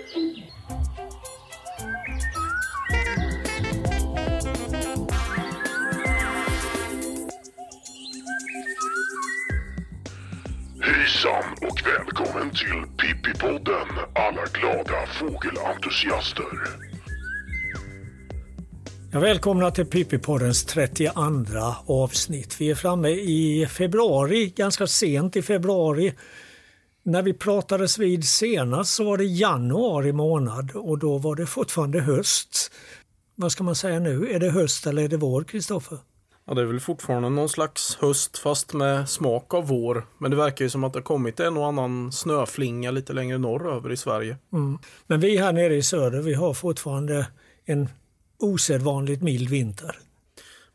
Hejsan och välkommen till Pippipodden alla glada fågelentusiaster. Ja, välkomna till Pippipoddens 32 avsnitt. Vi är framme i februari, ganska sent i februari. När vi pratades vid senast så var det januari månad och då var det fortfarande höst. Vad ska man säga nu? Är det höst eller är det vår, Kristoffer? Ja, det är väl fortfarande någon slags höst fast med smak av vår. Men det verkar ju som att det har kommit en och annan snöflinga lite längre norröver i Sverige. Mm. Men vi här nere i söder, vi har fortfarande en osedvanligt mild vinter.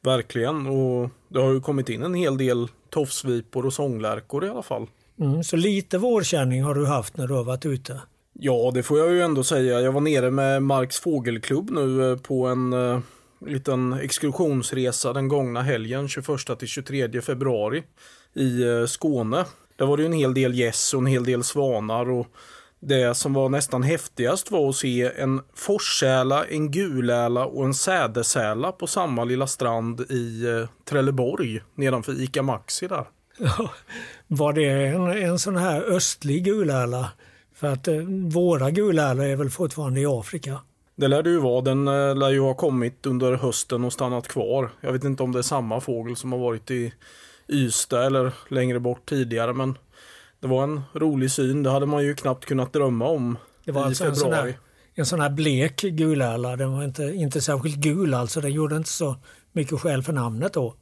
Verkligen, och det har ju kommit in en hel del tofsvipor och sånglärkor i alla fall. Mm. Så lite vårkänning har du haft när du har varit ute? Ja, det får jag ju ändå säga. Jag var nere med Marks fågelklubb nu eh, på en eh, liten exkursionsresa den gångna helgen 21 till 23 februari i eh, Skåne. Där var det ju en hel del gäss och en hel del svanar och det som var nästan häftigast var att se en forssäla, en guläla och en sädesäla på samma lilla strand i eh, Trelleborg nedanför ICA Maxi där. Ja, var det en, en sån här östlig guläla? För att eh, våra gulärlor är väl fortfarande i Afrika? Det lär det ju vara. Den eh, lär ju ha kommit under hösten och stannat kvar. Jag vet inte om det är samma fågel som har varit i Ystad eller längre bort tidigare men det var en rolig syn. Det hade man ju knappt kunnat drömma om Det var i alltså en sån, februari. här, en sån här blek gulärla. Den var inte, inte särskilt gul alltså. Den gjorde inte så mycket skäl för namnet då.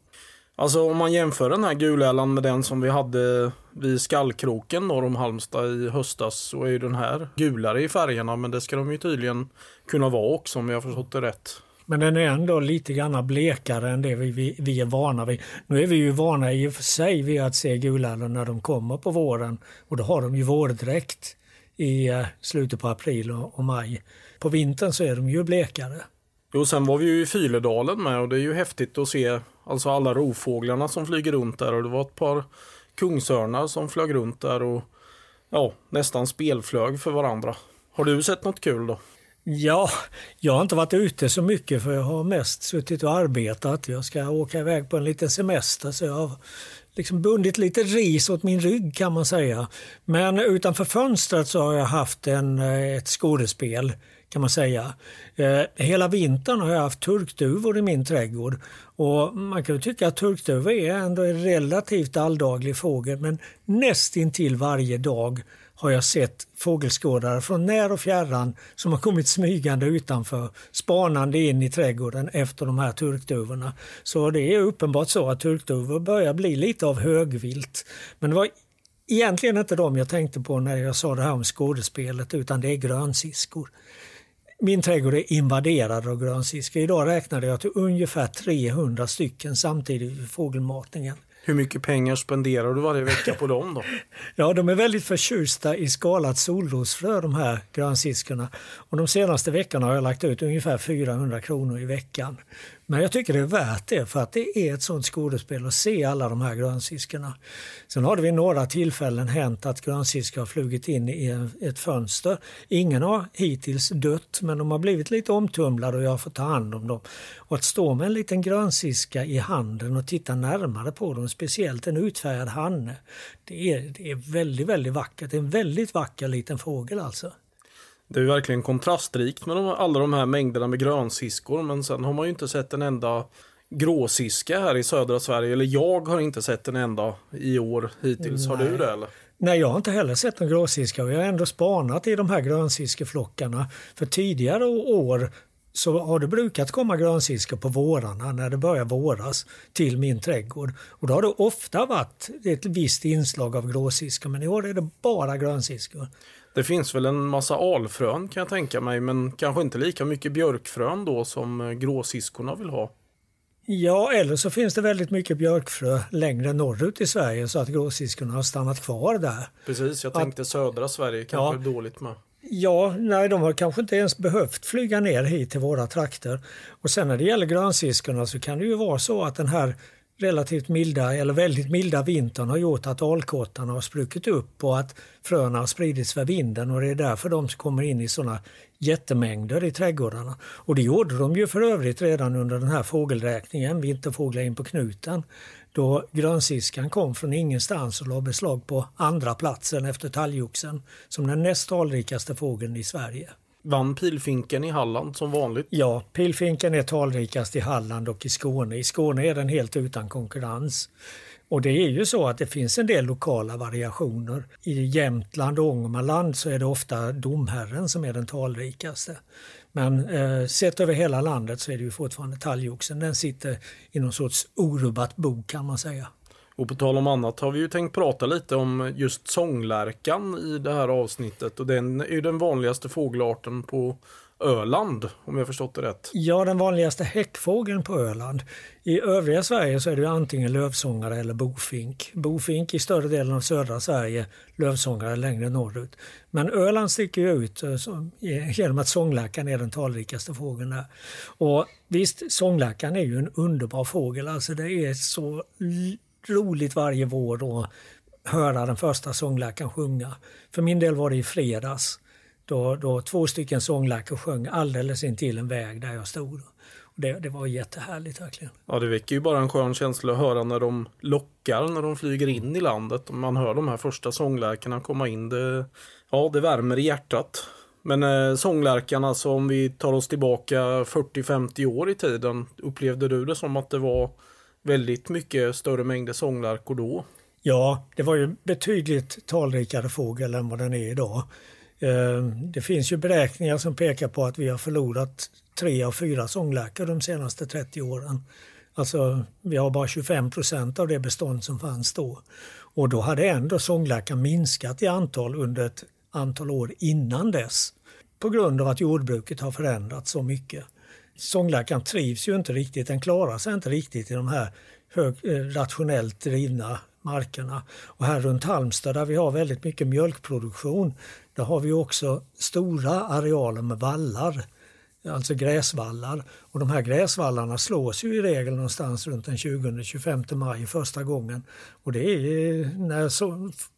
Alltså om man jämför den här gulälan med den som vi hade vid Skallkroken norr om Halmstad i höstas så är ju den här gulare i färgerna men det ska de ju tydligen kunna vara också om jag har förstått det rätt. Men den är ändå lite grann blekare än det vi, vi, vi är vana vid. Nu är vi ju vana i och för sig vid att se gulärlor när de kommer på våren och då har de ju vårdräkt i eh, slutet på april och, och maj. På vintern så är de ju blekare. Jo, sen var vi ju i Fyledalen med och det är ju häftigt att se alltså alla rovfåglarna som flyger runt där och det var ett par kungsörnar som flög runt där och ja, nästan spelflög för varandra. Har du sett något kul då? Ja, jag har inte varit ute så mycket för jag har mest suttit och arbetat. Jag ska åka iväg på en liten semester så jag har liksom bundit lite ris åt min rygg kan man säga. Men utanför fönstret så har jag haft en, eh, ett skådespel kan man säga. Eh, hela vintern har jag haft turkduvor i min trädgård och man kan ju tycka att turkduvor är ändå en relativt alldaglig fågel men nästintill varje dag har jag sett fågelskådare från när och fjärran som har kommit smygande utanför, spanande in i trädgården efter de här turkduvorna. Så det är uppenbart så att turkduvor börjar bli lite av högvilt. Men det var egentligen inte dem jag tänkte på när jag sa det här om skådespelet utan det är grönsiskor. Min trädgård är invaderad av grönsiskor. Idag räknade jag till ungefär 300 stycken samtidigt vid fågelmatningen. Hur mycket pengar spenderar du varje vecka på dem då? Ja, de är väldigt förtjusta i skalat solrosfrö de här grönsiskorna. Och de senaste veckorna har jag lagt ut ungefär 400 kronor i veckan. Men jag tycker det är värt det för att det är ett sånt skådespel att se alla de här grönsiskorna. Sen har det vid några tillfällen hänt att grönsiskor har flugit in i ett fönster. Ingen har hittills dött men de har blivit lite omtumlade och jag har fått ta hand om dem. Och att stå med en liten grönsiska i handen och titta närmare på dem, speciellt en utfärgad hanne, det är, det är väldigt, väldigt vackert. Det är en väldigt vacker liten fågel alltså. Det är verkligen kontrastrikt med de, alla de här mängderna med grönsiskor men sen har man ju inte sett en enda gråsiska här i södra Sverige. Eller jag har inte sett en enda i år hittills. Har du det eller? Nej, jag har inte heller sett någon gråsiska och jag har ändå spanat i de här grönsiskeflockarna. För tidigare år så har det brukat komma grönsiskor på vårarna när det börjar våras till min trädgård. Och då har det ofta varit ett visst inslag av gråsiskor men i år är det bara grönsiskor. Det finns väl en massa alfrön kan jag tänka mig men kanske inte lika mycket björkfrön då som eh, gråsiskorna vill ha. Ja, eller så finns det väldigt mycket björkfrö längre norrut i Sverige så att gråsiskorna har stannat kvar där. Precis, jag tänkte södra Sverige kanske Ja. är dåligt med. Ja, nej, de har kanske inte ens behövt flyga ner hit till våra trakter. Och sen när det gäller grönsiskorna så kan det ju vara så att den här relativt milda eller väldigt milda vintern har gjort att alkottarna har spruckit upp och att fröna har spridits för vinden och det är därför de kommer in i sådana jättemängder i trädgårdarna. Och det gjorde de ju för övrigt redan under den här fågelräkningen, Vinterfåglar in på knuten, då grönsiskan kom från ingenstans och la beslag på andra platsen efter talgoxen som den näst talrikaste fågeln i Sverige. Vann pilfinken i Halland som vanligt? Ja, pilfinken är talrikast i Halland och i Skåne. I Skåne är den helt utan konkurrens. Och det är ju så att det finns en del lokala variationer. I Jämtland och Ångermanland så är det ofta domherren som är den talrikaste. Men eh, sett över hela landet så är det ju fortfarande talgoxen. Den sitter i någon sorts orubbat bo kan man säga. Och på tal om annat har vi ju tänkt prata lite om just sånglärkan i det här avsnittet. Och den är ju den vanligaste fågelarten på Öland, om jag förstått det rätt. Ja, den vanligaste häckfågeln på Öland. I övriga Sverige så är det antingen lövsångare eller bofink. Bofink i större delen av södra Sverige, lövsångare längre norrut. Men Öland sticker ju ut eh, eh, genom att sånglärkan är den talrikaste fågeln där. Och visst, sånglärkan är ju en underbar fågel. Alltså det är så roligt varje vår att höra den första sångläkaren sjunga. För min del var det i fredags då, då två stycken sångläkare sjöng alldeles intill en väg där jag stod. Och det, det var jättehärligt verkligen. Ja, det väcker ju bara en skön känsla att höra när de lockar, när de flyger in i landet. Och man hör de här första sånglärkarna komma in. Det, ja, det värmer i hjärtat. Men eh, sånglärkarna, alltså om vi tar oss tillbaka 40-50 år i tiden, upplevde du det som att det var väldigt mycket större mängder sånglärkor då? Ja, det var ju betydligt talrikare fågel än vad den är idag. Ehm, det finns ju beräkningar som pekar på att vi har förlorat tre av fyra sånglärkor de senaste 30 åren. Alltså vi har bara 25 procent av det bestånd som fanns då. Och då hade ändå sånglärkan minskat i antal under ett antal år innan dess. På grund av att jordbruket har förändrats så mycket. Sånglärkan trivs ju inte riktigt, den klarar sig inte riktigt i de här hög, eh, rationellt drivna markerna. Och här runt Halmstad där vi har väldigt mycket mjölkproduktion, där har vi också stora arealer med vallar, alltså gräsvallar. Och de här gräsvallarna slås ju i regel någonstans runt den 20-25 maj första gången. Och det är när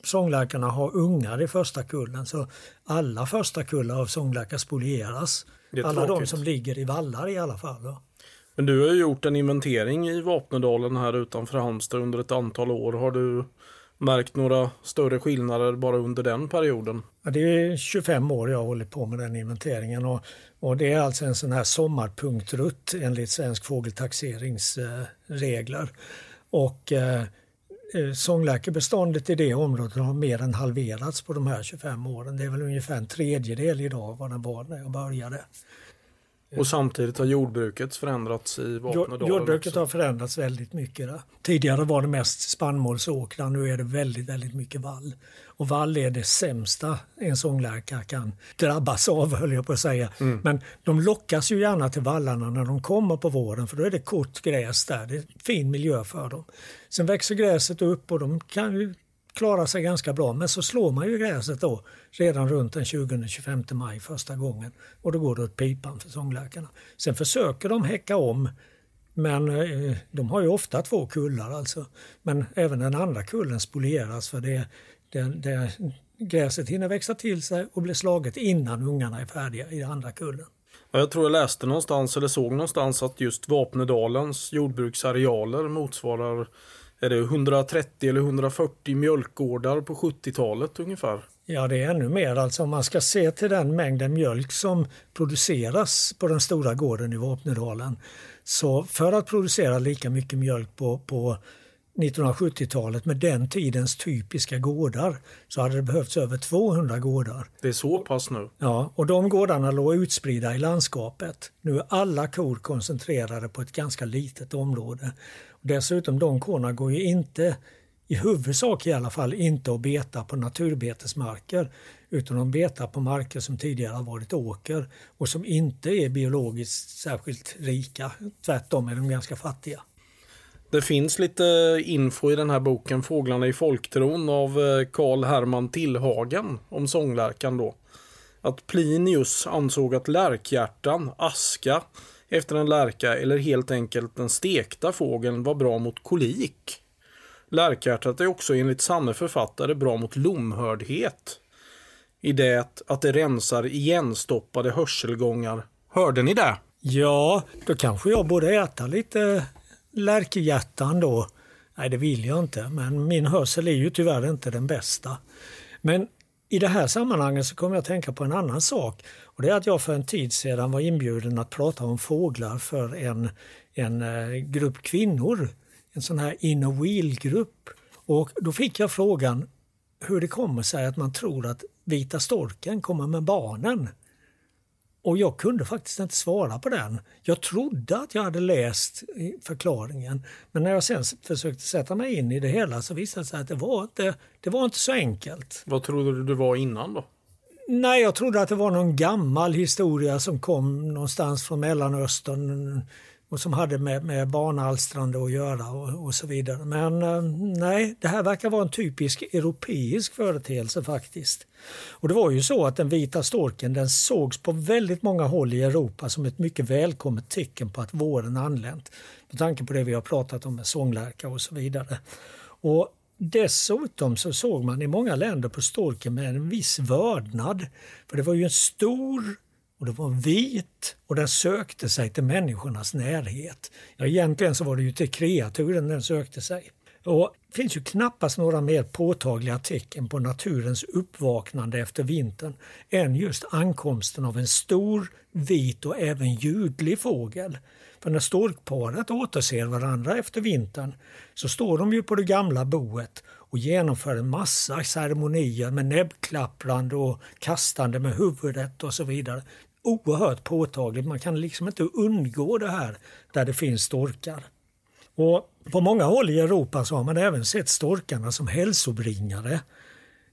sångläkarna har ungar i första kullen så alla första kullar av sångläkar spolieras. Alla de som ligger i vallar i alla fall. Då. Men du har ju gjort en inventering i Vapnedalen här utanför Halmstad under ett antal år. Har du märkt några större skillnader bara under den perioden? Ja, det är 25 år jag har hållit på med den inventeringen och, och det är alltså en sån här sommarpunktrutt enligt Svensk fågeltaxeringsregler. Och eh, eh sångläkebeståndet i det området har mer än halverats på de här 25 åren. Det är väl ungefär en tredjedel idag vad den var när jag började. Och samtidigt har jordbruket förändrats i Vapnedalen? Jordbruket också. har förändrats väldigt mycket. Där. Tidigare var det mest spannmålsåkrar, nu är det väldigt, väldigt mycket vall. Och vall är det sämsta en sånglärka kan drabbas av, höll jag på att säga. Mm. Men de lockas ju gärna till vallarna när de kommer på våren, för då är det kort gräs där. Det är fin miljö för dem. Sen växer gräset upp och de kan ju klarar sig ganska bra. Men så slår man ju gräset då redan runt den 20-25 maj första gången och då går det åt pipan för sångläkarna. Sen försöker de häcka om men eh, de har ju ofta två kullar alltså. Men även den andra kullen spolieras för det, det, det, gräset hinner växa till sig och bli slaget innan ungarna är färdiga i andra kullen. Jag tror jag läste någonstans eller såg någonstans att just Vapnedalens jordbruksarealer motsvarar är det 130 eller 140 mjölkgårdar på 70-talet ungefär. Ja, det är ännu mer. Alltså om man ska se till den mängden mjölk som produceras på den stora gården i Vapnedalen. Så för att producera lika mycket mjölk på, på 1970-talet med den tidens typiska gårdar så hade det behövts över 200 gårdar. Det är så pass nu? Ja, och de gårdarna låg utspridda i landskapet. Nu är alla kor koncentrerade på ett ganska litet område. Dessutom de korna går ju inte, i huvudsak i alla fall, inte att beta på naturbetesmarker utan de betar på marker som tidigare har varit åker och som inte är biologiskt särskilt rika. Tvärtom är de ganska fattiga. Det finns lite info i den här boken Fåglarna i folktron av eh, Karl Herman Tillhagen om sånglärkan då. Att Plinius ansåg att lärkhjärtan, aska, efter en lärka eller helt enkelt den stekta fågeln var bra mot kolik. Lärkhjärtat är också enligt samme författare bra mot lomhördhet. I det att det rensar igenstoppade hörselgångar. Hörde ni det? Ja, då kanske jag borde äta lite lärkhjärtan då. Nej, det vill jag inte, men min hörsel är ju tyvärr inte den bästa. Men i det här sammanhanget så kommer jag att tänka på en annan sak. Och det är att jag för en tid sedan var inbjuden att prata om fåglar för en, en eh, grupp kvinnor. En sån här inner wheel-grupp. Och då fick jag frågan hur det kommer sig att man tror att vita storken kommer med barnen. Och jag kunde faktiskt inte svara på den. Jag trodde att jag hade läst förklaringen. Men när jag sen försökte sätta mig in i det hela så visade det sig att det var inte, det var inte så enkelt. Vad trodde du det var innan då? Nej, jag trodde att det var någon gammal historia som kom någonstans från Mellanöstern och som hade med, med barnalstrande att göra och, och så vidare. Men eh, nej, det här verkar vara en typisk europeisk företeelse faktiskt. Och det var ju så att den vita storken den sågs på väldigt många håll i Europa som ett mycket välkommet tecken på att våren anlänt. Med tanke på det vi har pratat om med sånglärka och så vidare. Och Dessutom så såg man i många länder på storken med en viss vördnad. För det var ju en stor och det var vit och den sökte sig till människornas närhet. Ja, egentligen så var det ju till kreaturen den sökte sig. Och det finns ju knappast några mer påtagliga tecken på naturens uppvaknande efter vintern än just ankomsten av en stor, vit och även ljudlig fågel. För när storkparet återser varandra efter vintern så står de ju på det gamla boet och genomför en massa ceremonier med näbbklapprande och kastande med huvudet och så vidare. Oerhört påtagligt, man kan liksom inte undgå det här där det finns storkar. Och på många håll i Europa så har man även sett storkarna som hälsobringare.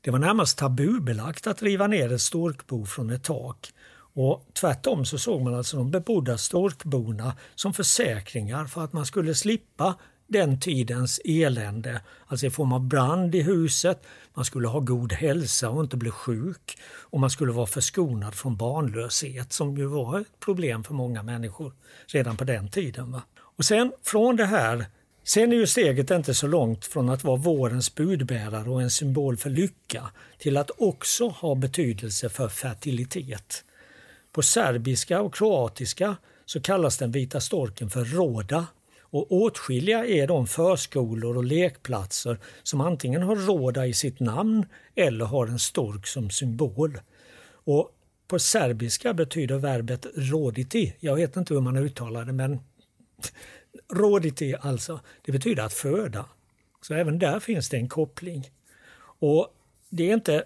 Det var närmast tabubelagt att riva ner ett storkbo från ett tak. Och tvärtom så såg man alltså de bebodda storkborna som försäkringar för att man skulle slippa den tidens elände, alltså i form av brand i huset, man skulle ha god hälsa och inte bli sjuk och man skulle vara förskonad från barnlöshet som ju var ett problem för många människor redan på den tiden. Va? Och sen från det här Sen är ju steget inte så långt från att vara vårens budbärare och en symbol för lycka till att också ha betydelse för fertilitet. På serbiska och kroatiska så kallas den vita storken för råda och åtskilliga är de förskolor och lekplatser som antingen har råda i sitt namn eller har en stork som symbol. Och på serbiska betyder verbet roditi, jag vet inte hur man uttalar det men roditi alltså, det betyder att föda. Så även där finns det en koppling. Och det är inte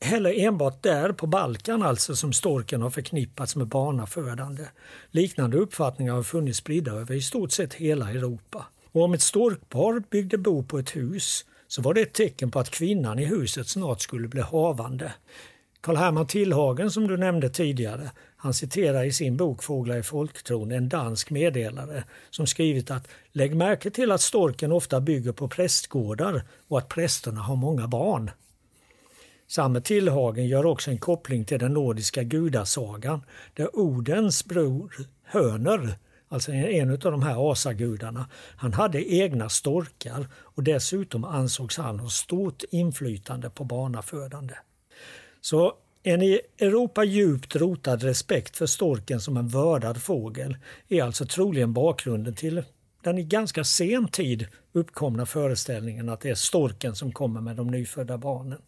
heller enbart där på Balkan alltså som storken har förknippats med barnafödande. Liknande uppfattningar har funnits spridda över i stort sett hela Europa. Och om ett storkpar byggde bo på ett hus så var det ett tecken på att kvinnan i huset snart skulle bli havande. Karl Herman Tillhagen som du nämnde tidigare, han citerar i sin bok Fåglar i folktron en dansk meddelare som skrivit att lägg märke till att storken ofta bygger på prästgårdar och att prästerna har många barn. Samme Tillhagen gör också en koppling till den nordiska gudasagan där Odens bror Höner, alltså en av de här asagudarna, han hade egna storkar och dessutom ansågs han ha stort inflytande på barnafödande. Så en i Europa djupt rotad respekt för storken som en vördad fågel är alltså troligen bakgrunden till den i ganska sen tid uppkomna föreställningen att det är storken som kommer med de nyfödda barnen.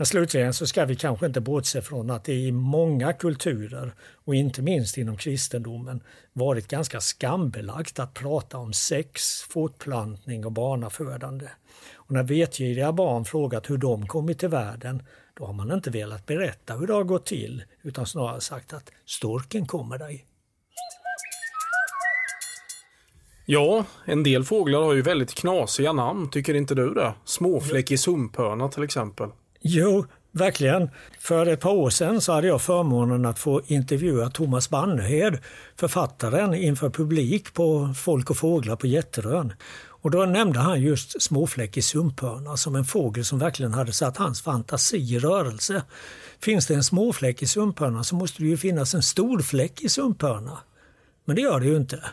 Men slutligen så ska vi kanske inte bortse från att det i många kulturer och inte minst inom kristendomen varit ganska skambelagt att prata om sex, fortplantning och barnafödande. Och när vetgiriga barn frågat hur de kommit till världen då har man inte velat berätta hur det har gått till utan snarare sagt att storken kommer dig. Ja, en del fåglar har ju väldigt knasiga namn, tycker inte du det? Småfläckig sumpörna till exempel. Jo, verkligen. För ett par år sedan så hade jag förmånen att få intervjua Thomas Bannerhed, författaren, inför publik på Folk och fåglar på Jätterön. Och då nämnde han just småfläckig sumphörna som en fågel som verkligen hade satt hans fantasi i rörelse. Finns det en småfläckig sumphörna så måste det ju finnas en storfläckig sumphörna. Men det gör det ju inte.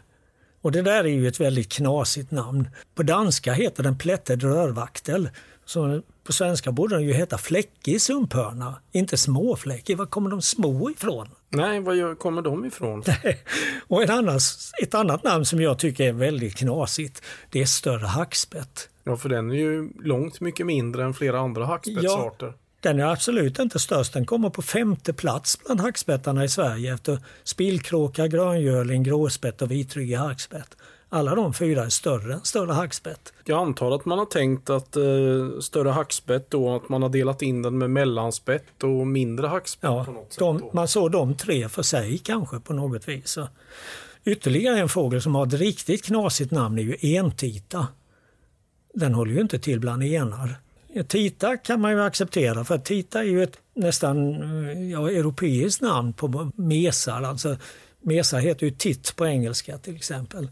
Och det där är ju ett väldigt knasigt namn. På danska heter den plätted rörvaktel. Så på svenska borde den ju heta fläckig sumphörna, inte småfläckig. Var kommer de små ifrån? Nej, var kommer de ifrån? och ett annat, ett annat namn som jag tycker är väldigt knasigt, det är större hackspett. Ja, för den är ju långt mycket mindre än flera andra hackspettsarter. Ja, den är absolut inte störst. Den kommer på femte plats bland hackspettarna i Sverige efter spillkråka, gröngöling, gråspett och vitryggig hackspett. Alla de fyra är större än större hackspett. Jag antar att man har tänkt att eh, större hackspett då, att man har delat in den med mellanspett och mindre hackspett ja, på något de, sätt. Man såg de tre för sig kanske på något vis. Så. Ytterligare en fågel som har ett riktigt knasigt namn är ju entita. Den håller ju inte till bland enar. Tita kan man ju acceptera för Tita är ju ett nästan ja, europeiskt namn på mesar. Alltså, mesar heter ju titt på engelska till exempel.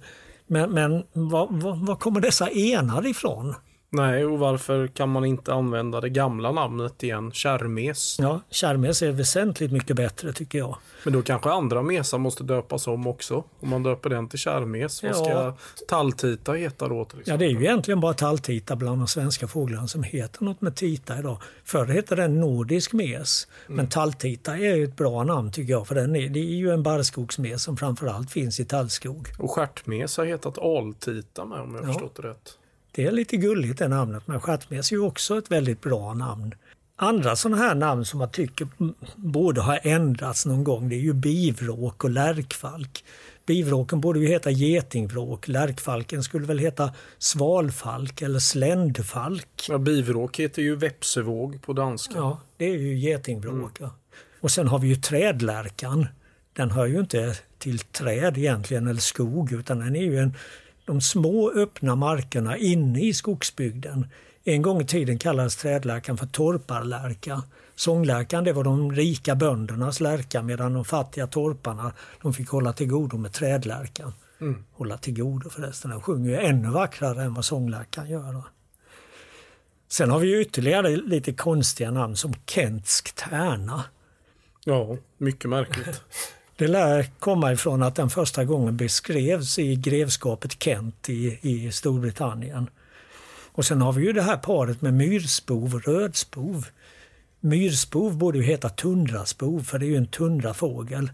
Men, men var, var, var kommer dessa enar ifrån? Nej, och varför kan man inte använda det gamla namnet igen, kärrmes? Ja, kärrmes är väsentligt mycket bättre tycker jag. Men då kanske andra mesar måste döpas om också? Om man döper den till kärrmes, vad ska ja. talltita heta då? Till ja, det är ju egentligen bara talltita bland de svenska fåglarna som heter något med tita idag. Förr hette den nordisk mes, mm. men talltita är ett bra namn tycker jag, för den är, det är ju en barrskogsmes som framförallt finns i tallskog. Och stjärtmes har hetat altita med om jag ja. förstått det rätt. Det är lite gulligt det namnet, men stjärtmes är ju också ett väldigt bra namn. Andra sådana här namn som man tycker borde ha ändrats någon gång, det är ju bivråk och lärkfalk. Bivråken borde ju heta getingvråk, lärkfalken skulle väl heta svalfalk eller sländfalk. Ja, bivråk heter ju vepsevåg på danska. Ja, det är ju getingvråk. Mm. Och sen har vi ju trädlärkan. Den hör ju inte till träd egentligen, eller skog, utan den är ju en de små öppna markerna inne i skogsbygden. En gång i tiden kallades trädlärkan för torparlärka. Sånglärkan det var de rika böndernas lärka medan de fattiga torparna de fick hålla till godo med trädlärkan. Mm. Hålla till godo förresten, den sjunger ju ännu vackrare än vad sånglärkan gör. Sen har vi ytterligare lite konstiga namn som Kentsk tärna. Ja, mycket märkligt. Det lär komma ifrån att den första gången beskrevs i grevskapet Kent i, i Storbritannien. Och sen har vi ju det här paret med myrspov och rödspov. Myrspov borde ju heta tundraspov för det är ju en tundrafågel.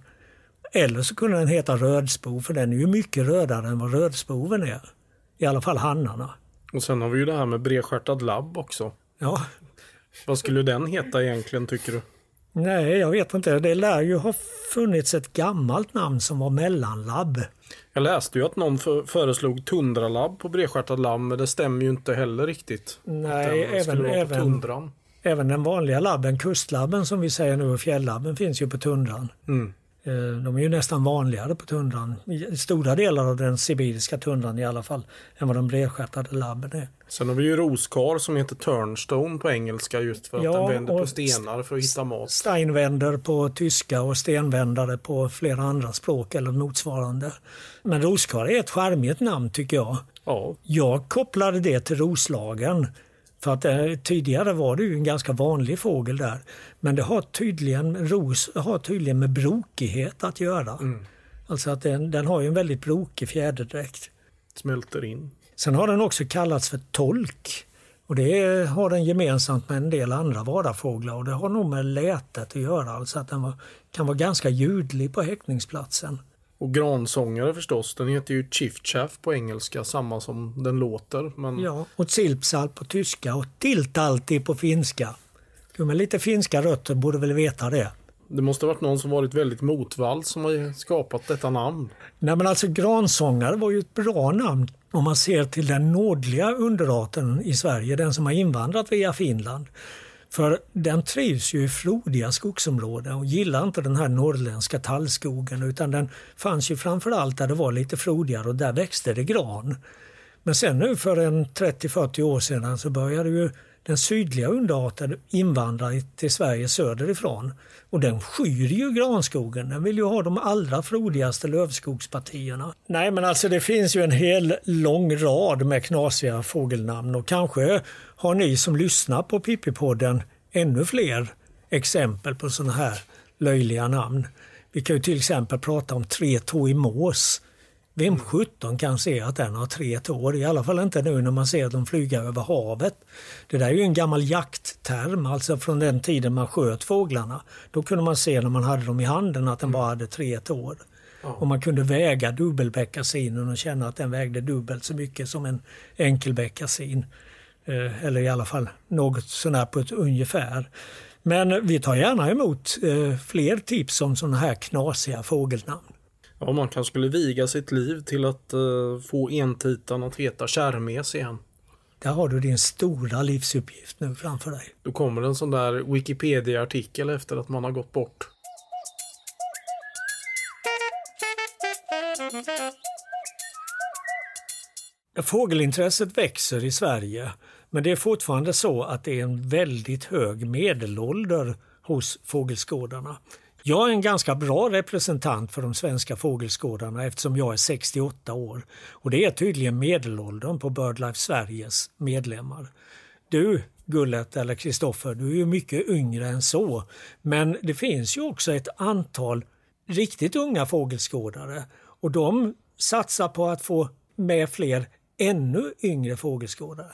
Eller så kunde den heta rödspov för den är ju mycket rödare än vad rödspoven är. I alla fall hannarna. Och sen har vi ju det här med bredstjärtad labb också. Ja. Vad skulle den heta egentligen tycker du? Nej, jag vet inte. Det lär ju ha funnits ett gammalt namn som var mellanlabb. Jag läste ju att någon för, föreslog tundralabb på bredstjärtad labb, men det stämmer ju inte heller riktigt. Nej, även, även, även den vanliga labben, kustlabben som vi säger nu och fjälllabben finns ju på tundran. Mm. Eh, de är ju nästan vanligare på tundran, i stora delar av den sibiriska tundran i alla fall, än vad de bredstjärtade labben är. Sen har vi ju roskar som heter turnstone på engelska just för att ja, den vänder på stenar för att hitta mat. Steinvänder på tyska och stenvändare på flera andra språk eller motsvarande. Men roskar är ett charmigt namn tycker jag. Ja. Jag kopplade det till Roslagen för att eh, tidigare var det ju en ganska vanlig fågel där. Men det har tydligen, ros har tydligen med brokighet att göra. Mm. Alltså att den, den har ju en väldigt brokig fjäderdräkt. Smälter in. Sen har den också kallats för tolk. Och det har den gemensamt med en del andra vadarfåglar och det har nog med lätet att göra. Alltså att den var, kan vara ganska ljudlig på häckningsplatsen. Och gransångare förstås, den heter ju chiffchaff på engelska, samma som den låter. Men... Ja, och silpsal på tyska och tiltalti på finska. Du med lite finska rötter borde väl veta det. Det måste ha varit någon som varit väldigt motvall som har skapat detta namn. Nej men alltså gransångare var ju ett bra namn om man ser till den nordliga underarten i Sverige, den som har invandrat via Finland. För den trivs ju i frodiga skogsområden och gillar inte den här norrländska tallskogen utan den fanns ju framförallt där det var lite frodigare och där växte det gran. Men sen nu för en 30-40 år sedan så började ju den sydliga underarten invandrar till Sverige söderifrån. Och den skyr ju granskogen. Den vill ju ha de allra frodigaste lövskogspartierna. Nej men alltså det finns ju en hel lång rad med knasiga fågelnamn och kanske har ni som lyssnar på Pippipodden ännu fler exempel på sådana här löjliga namn. Vi kan ju till exempel prata om tre i mås. Vem 17 kan se att den har tre tår? I alla fall inte nu när man ser dem flyga över havet. Det där är ju en gammal jaktterm, alltså från den tiden man sköt fåglarna. Då kunde man se när man hade dem i handen att den bara hade tre tår. Och man kunde väga dubbelbeckasinen och känna att den vägde dubbelt så mycket som en enkelbeckasin. Eh, eller i alla fall något sånär på ett ungefär. Men vi tar gärna emot eh, fler tips om sådana här knasiga fågelnamn. Ja, man kanske skulle viga sitt liv till att uh, få entitan att heta kärmes igen. Där har du din stora livsuppgift nu framför dig. Då kommer en sån där Wikipedia-artikel efter att man har gått bort. Fågelintresset växer i Sverige men det är fortfarande så att det är en väldigt hög medelålder hos fågelskådarna. Jag är en ganska bra representant för de svenska fågelskådarna eftersom jag är 68 år. Och det är tydligen medelåldern på BirdLife Sveriges medlemmar. Du, Gullet eller Kristoffer, du är ju mycket yngre än så. Men det finns ju också ett antal riktigt unga fågelskådare och de satsar på att få med fler ännu yngre fågelskådare.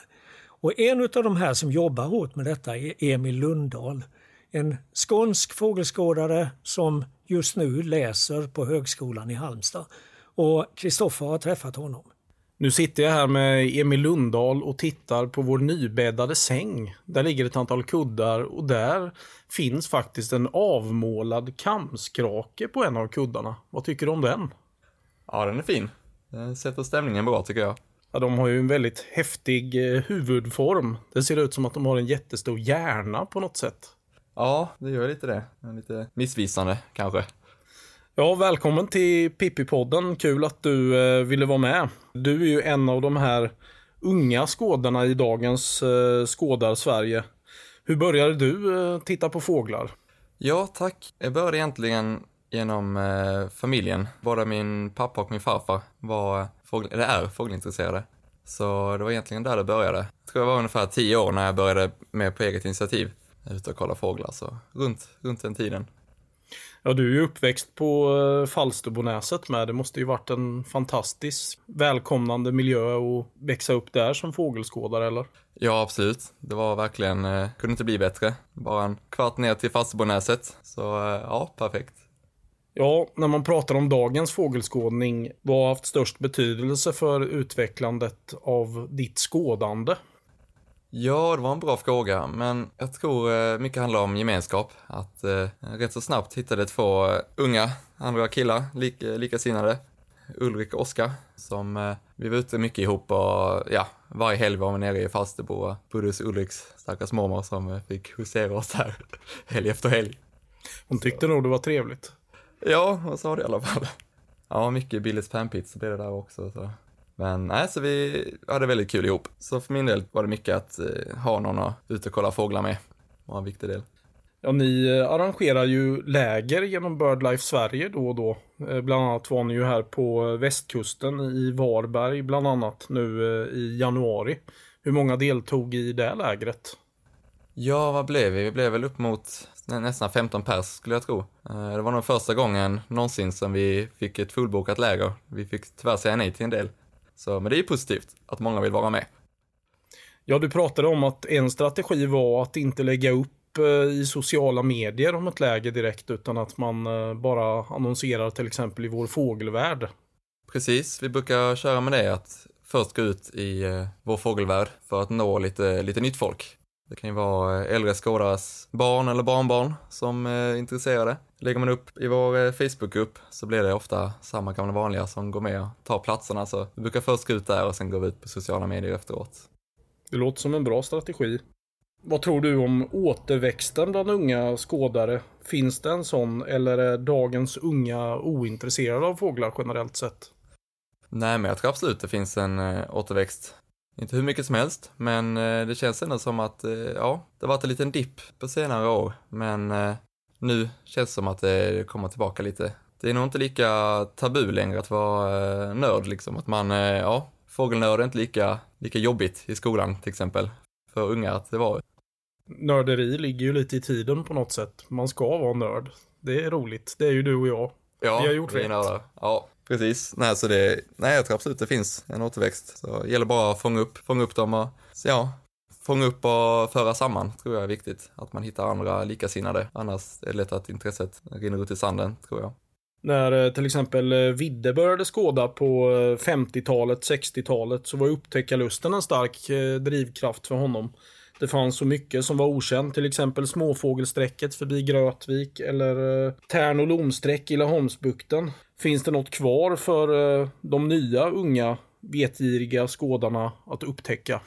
Och en av de här som jobbar hårt med detta är Emil Lundahl en skånsk fågelskådare som just nu läser på Högskolan i Halmstad. Och Kristoffer har träffat honom. Nu sitter jag här med Emil Lundahl och tittar på vår nybäddade säng. Där ligger ett antal kuddar och där finns faktiskt en avmålad kamskrake på en av kuddarna. Vad tycker du om den? Ja, den är fin. Den sätter stämningen bra tycker jag. Ja, de har ju en väldigt häftig eh, huvudform. Det ser ut som att de har en jättestor hjärna på något sätt. Ja, det gör lite det. Lite missvisande kanske. Ja, välkommen till Pippi-podden. Kul att du eh, ville vara med. Du är ju en av de här unga skådarna i dagens eh, Skådar-Sverige. Hur började du eh, titta på fåglar? Ja, tack. Jag började egentligen genom eh, familjen. Både min pappa och min farfar var fågel, eller är fågelintresserade. Så det var egentligen där det började. Jag tror jag var ungefär tio år när jag började med på eget initiativ ute och kolla fåglar, så runt, runt den tiden. Ja, du är ju uppväxt på eh, Falsterbonäset med. Det måste ju varit en fantastisk välkomnande miljö att växa upp där som fågelskådare, eller? Ja, absolut. Det var verkligen, eh, kunde inte bli bättre. Bara en kvart ner till Falsterbonäset. Så eh, ja, perfekt. Ja, när man pratar om dagens fågelskådning, vad har haft störst betydelse för utvecklandet av ditt skådande? Ja, det var en bra fråga, men jag tror eh, mycket handlar om gemenskap. Att eh, rätt så snabbt hittade två eh, unga, andra killar, lik, likasinnade, Ulrik och Oskar, som eh, vi var ute mycket ihop och ja, varje helg var vi nere i Falsterbo och bodde hos Ulriks stackars mormor som eh, fick husera oss där helg efter helg. Hon tyckte nog det var trevligt. Ja, hon sa det i alla fall. Ja, mycket Billys panpizza blev det där också. Så. Men nej, så vi hade väldigt kul ihop. Så för min del var det mycket att eh, ha någon att ut och kolla fåglar med. Det var en viktig del. Ja, ni eh, arrangerar ju läger genom BirdLife Sverige då och då. Eh, bland annat var ni ju här på västkusten i Varberg bland annat nu eh, i januari. Hur många deltog i det lägret? Ja, vad blev vi? Vi blev väl upp mot nästan 15 pers skulle jag tro. Det var nog första gången någonsin som vi fick ett fullbokat läger. Vi fick tyvärr säga nej till en del. Så, men det är ju positivt att många vill vara med. Ja, du pratade om att en strategi var att inte lägga upp eh, i sociala medier om ett läge direkt utan att man eh, bara annonserar till exempel i vår fågelvärld. Precis, vi brukar köra med det att först gå ut i eh, vår fågelvärld för att nå lite, lite nytt folk. Det kan ju vara äldre skådares barn eller barnbarn som är intresserade. Lägger man upp i vår eh, Facebookgrupp så blir det ofta samma gamla vanliga som går med och tar platserna. Så vi brukar först gå ut där och sen går vi ut på sociala medier efteråt. Det låter som en bra strategi. Vad tror du om återväxten bland unga skådare? Finns det en sån eller är dagens unga ointresserade av fåglar generellt sett? Nej, men jag tror absolut det finns en återväxt. Inte hur mycket som helst, men äh, det känns ändå som att, äh, ja, det har varit en liten dipp på senare år, men nu känns det som att det kommer tillbaka lite. Det är nog inte lika tabu längre att vara eh, nörd liksom. Att man, eh, ja, fågelnörd är inte lika, lika jobbigt i skolan till exempel. För unga att det var. Nörderi ligger ju lite i tiden på något sätt. Man ska vara nörd. Det är roligt. Det är ju du och jag. Ja, Vi har gjort rätt. nördar. Ja, precis. Nej, så det, nej, jag tror absolut det finns en återväxt. Så det gäller bara att fånga upp, fånga upp dem och, ja, fånga upp och föra samman tror jag är viktigt. Att man hittar andra likasinnade. Annars är det lätt att intresset rinner ut i sanden, tror jag. När eh, till exempel eh, Vidde började skåda på eh, 50-talet, 60-talet så var ju upptäckarlusten en stark drivkraft för honom. Det fanns så mycket som var okänt, till exempel småfågelsträcket förbi Grötvik eller eh, Tärn och Lomsträck i Laholmsbukten. Finns det något kvar för eh, de nya unga vetgiriga skådarna att upptäcka?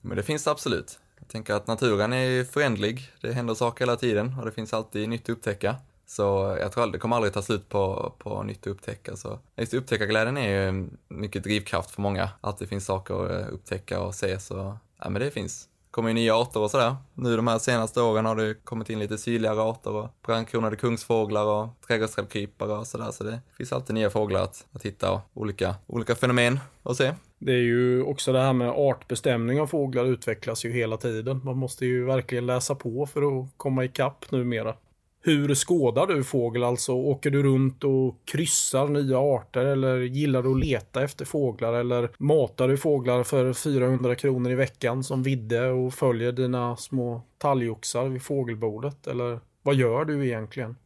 Men det finns det absolut. Jag tänker att naturen är förändlig. Det händer saker hela tiden och det finns alltid nytt att upptäcka. Så jag tror aldrig, det kommer aldrig ta slut på, på nytt att upptäcka. Så just upptäckarglädjen är ju mycket drivkraft för många. Att det finns saker att upptäcka och se. Så ja, men det finns. Det kommer ju nya arter och sådär. Nu de här senaste åren har det kommit in lite sydligare arter och brandkronade kungsfåglar och trädgårdsträdkrypare och sådär. Så det finns alltid nya fåglar att, att hitta och olika, olika fenomen att se. Det är ju också det här med artbestämning av fåglar utvecklas ju hela tiden. Man måste ju verkligen läsa på för att komma ikapp numera. Hur skådar du fågel alltså? Åker du runt och kryssar nya arter eller gillar du att leta efter fåglar eller matar du fåglar för 400 kronor i veckan som vidde och följer dina små talgoxar vid fågelbordet? Eller vad gör du egentligen?